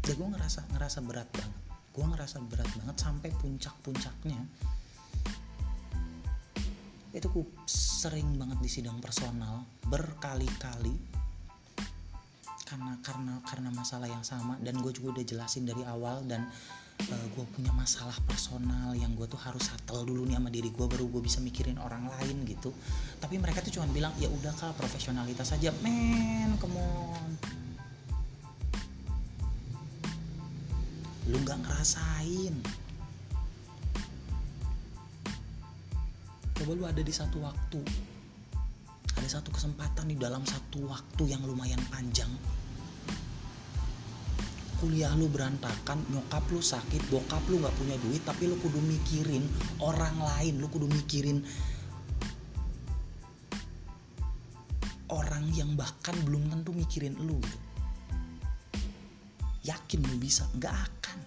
Ya gue ngerasa ngerasa berat banget. Gue ngerasa berat banget sampai puncak-puncaknya itu gue sering banget di sidang personal berkali-kali. Karena karena karena masalah yang sama dan gue juga udah jelasin dari awal dan uh, eh, gue punya masalah personal yang gue tuh harus settle dulu nih sama diri gue baru gue bisa mikirin orang lain gitu. Tapi mereka tuh cuma bilang ya udah kal profesionalitas aja. Men come on. Lu nggak ngerasain coba lu ada di satu waktu. Ada satu kesempatan di dalam satu waktu yang lumayan panjang. Kuliah lu berantakan nyokap lu sakit bokap lu nggak punya duit tapi lu kudu mikirin orang lain lu kudu mikirin orang yang bahkan belum tentu mikirin lu gitu. yakin lu bisa? Nggak akan.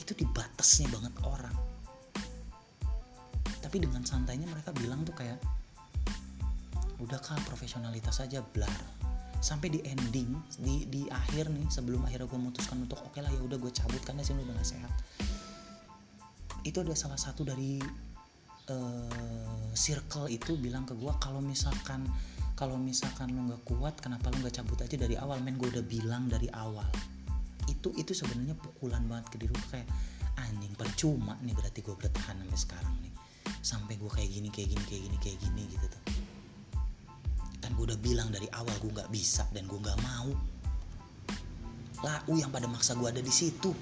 Itu dibatasnya banget orang tapi dengan santainya mereka bilang tuh kayak udah kah profesionalitas aja blar. Sampai di ending di di akhir nih sebelum akhirnya gue memutuskan untuk oke okay lah ya udah gue cabut karena sih udah gak sehat. Itu ada salah satu dari uh, circle itu bilang ke gue kalau misalkan kalau misalkan lo nggak kuat kenapa lo nggak cabut aja dari awal? Men gue udah bilang dari awal. Itu itu sebenarnya pukulan banget ke diri gue kayak anjing percuma nih berarti gue bertahan sampai sekarang nih sampai gue kayak gini kayak gini kayak gini kayak gini gitu tuh. Kan gue udah bilang dari awal gue nggak bisa dan gue nggak mau. Lau yang pada maksa gue ada di situ.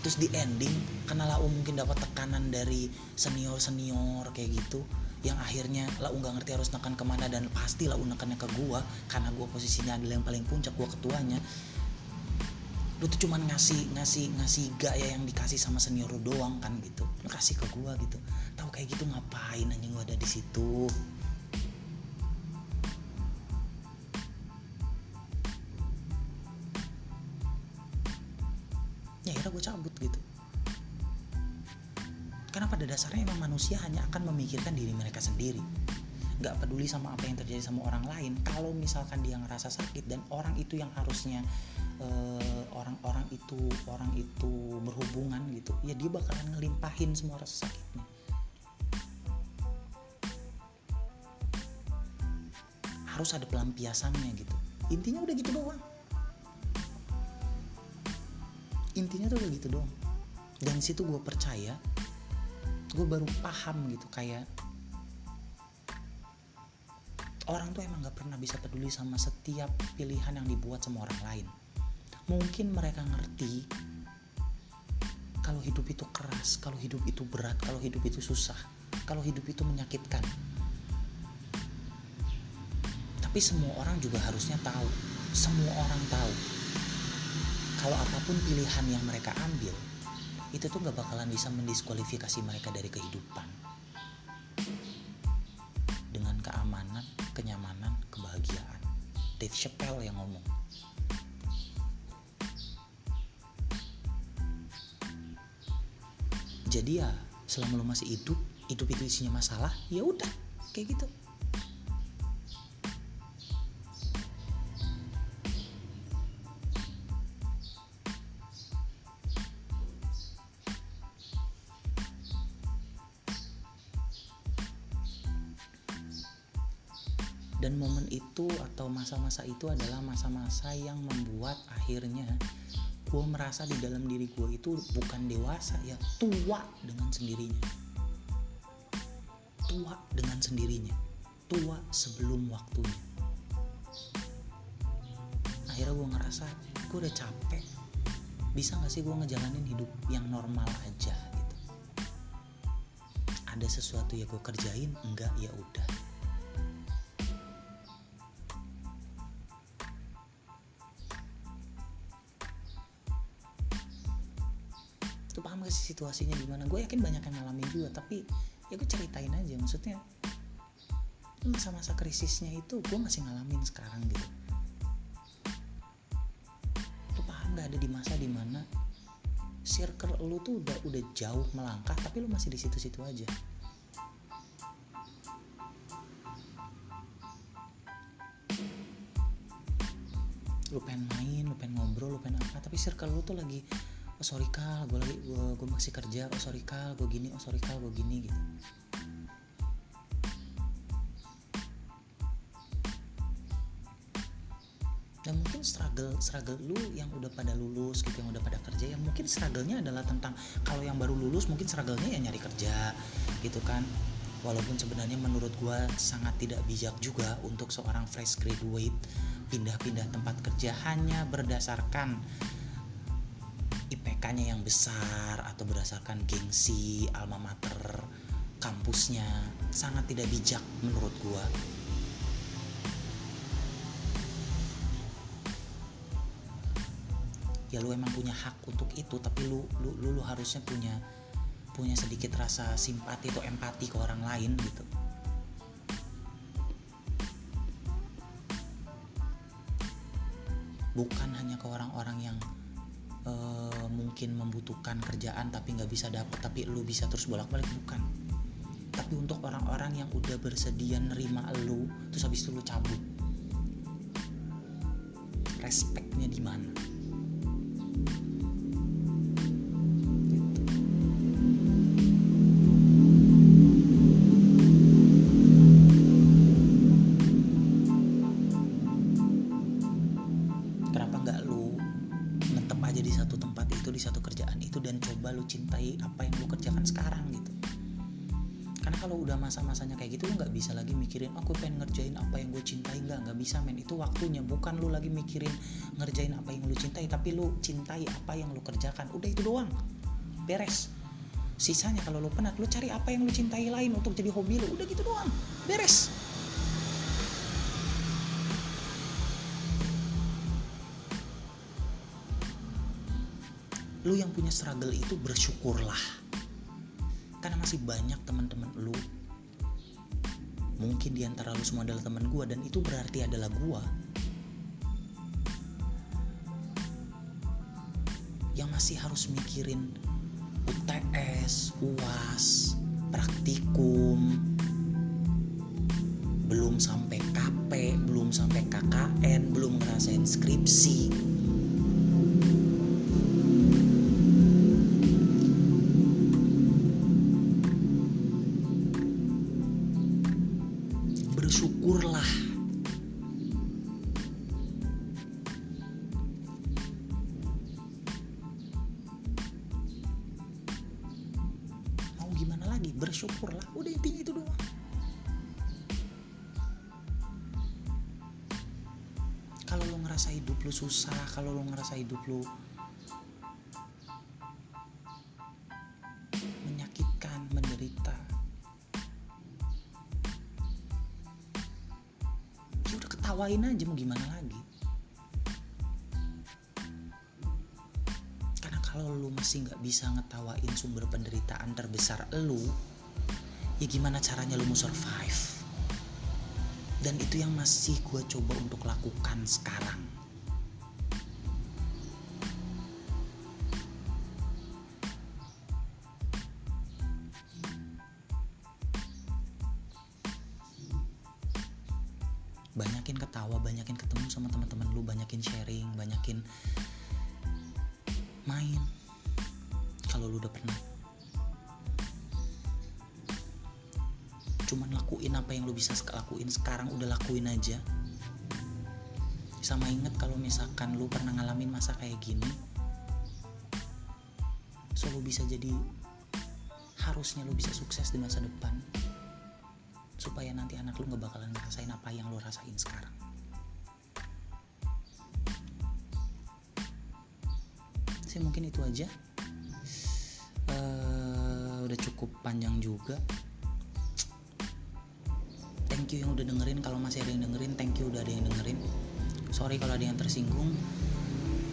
Terus di ending karena lau mungkin dapat tekanan dari senior senior kayak gitu yang akhirnya lau nggak ngerti harus nekan ke mana dan pasti lau nekannya ke gue karena gue posisinya adalah yang paling puncak gue ketuanya lu tuh cuman ngasih ngasih ngasih gaya yang dikasih sama senior lu doang kan gitu. Lu kasih ke gua gitu. Tahu kayak gitu ngapain anjing gua ada di situ? Ya akhirnya gue cabut gitu. Karena pada dasarnya emang manusia hanya akan memikirkan diri mereka sendiri nggak peduli sama apa yang terjadi sama orang lain kalau misalkan dia ngerasa sakit dan orang itu yang harusnya Eh, orang-orang uh, itu orang itu berhubungan gitu ya dia bakalan ngelimpahin semua rasa sakitnya. Harus ada pelampiasannya gitu. Intinya udah gitu doang. Intinya tuh udah gitu doang. Dan situ gue percaya gue baru paham gitu kayak orang tuh emang gak pernah bisa peduli sama setiap pilihan yang dibuat sama orang lain mungkin mereka ngerti kalau hidup itu keras, kalau hidup itu berat, kalau hidup itu susah. kalau hidup itu menyakitkan tapi semua orang juga harusnya tahu semua orang tahu kalau apa pun pilihan yang mereka ambil itu tuh gak bakalan bisa mendiskualifikasi mereka dari kehidupan Dave Chappelle yang ngomong. Jadi ya selama lo masih hidup, hidup itu isinya masalah, ya udah kayak gitu. Masa-masa itu adalah masa-masa yang membuat akhirnya gue merasa di dalam diri gue itu bukan dewasa ya tua dengan sendirinya. Tua dengan sendirinya. Tua sebelum waktunya. Akhirnya gue ngerasa gue udah capek. Bisa gak sih gue ngejalanin hidup yang normal aja gitu? Ada sesuatu yang gue kerjain? Enggak ya udah situasinya gimana gue yakin banyak yang ngalamin juga tapi ya gue ceritain aja. Maksudnya masa-masa krisisnya itu gue masih ngalamin sekarang gitu. Lu paham gak ada di masa di mana circle lu tuh udah udah jauh melangkah tapi lu masih di situ-situ aja? Lu pengen main lu pengen ngobrol lu pengen apa tapi circle lu tuh lagi oh sorry kal. Gue lagi gue, gue masih kerja. Oh sorry kal. Gue gini. Oh sorry kal. Gue gini gitu. Dan mungkin struggle struggle lu yang udah pada lulus gitu yang udah pada kerja ya mungkin struggle-nya adalah tentang kalau yang baru lulus mungkin struggle-nya ya nyari kerja gitu kan. Walaupun sebenarnya menurut gue sangat tidak bijak juga untuk seorang fresh graduate pindah-pindah tempat kerja hanya berdasarkan IPK-nya yang besar atau berdasarkan gengsi alma mater kampusnya sangat tidak bijak menurut gua. Ya lu emang punya hak untuk itu tapi lu lu lu, lu harusnya punya punya sedikit rasa simpati atau empati ke orang lain gitu. Bukan hanya ke orang-orang yang uh, mungkin membutuhkan kerjaan tapi nggak bisa dapat tapi lu bisa terus bolak-balik? Bukan. Tapi untuk orang-orang yang udah bersedia nerima lu terus habis itu lu cabut. Respeknya di mana di satu kerjaan itu dan coba lu cintai apa yang lu kerjakan sekarang gitu. Karena kalau udah masa-masanya kayak gitu lu nggak bisa lagi mikirin aku pengen ngerjain apa yang gue cintai. Nggak nggak bisa men. Itu waktunya. Bukan lu lagi mikirin ngerjain apa yang lu cintai tapi lu cintai apa yang lu kerjakan. Udah itu doang. Beres. Sisanya kalau lu penat lu cari apa yang lu cintai lain untuk jadi hobi lu. Udah gitu doang. Beres lu yang punya struggle itu bersyukurlah. Karena masih banyak teman-teman lu. Mungkin di antara lu semua adalah teman gua dan itu berarti adalah gua. Yang masih harus mikirin UTS, UAS, praktikum, belum sampai KP, belum sampai KKN, belum ngerasain skripsi. lu menyakitkan, menderita. Ya udah ketawain aja mau gimana lagi. Karena kalau lu masih nggak bisa ngetawain sumber penderitaan terbesar lu, ya gimana caranya lu mau survive? dan itu yang masih gue coba untuk lakukan sekarang lakuin aja. Sama inget kalau misalkan lu pernah ngalamin masa kayak gini so lu bisa jadi harusnya lu bisa sukses di masa depan supaya nanti anak lu nggak bakalan ngerasain apa yang lu rasain sekarang. Sih mungkin itu aja. Uh, udah cukup panjang juga thank you yang udah dengerin. Kalau masih ada yang dengerin thank you udah ada yang dengerin. Sorry kalau ada yang tersinggung.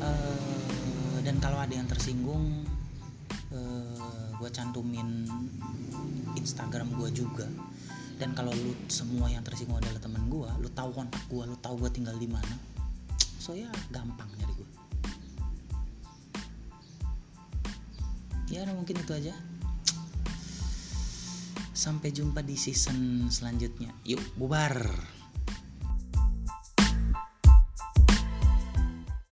Uh, dan kalau ada yang tersinggung uh, gue cantumin Instagram gue juga. Dan kalau lu semua yang tersinggung adalah temen gue lu tahu kontak gue lu tahu gue tinggal di mana so ya gampang nyari gue ya mungkin itu aja sampai jumpa di season selanjutnya. Yuk bubar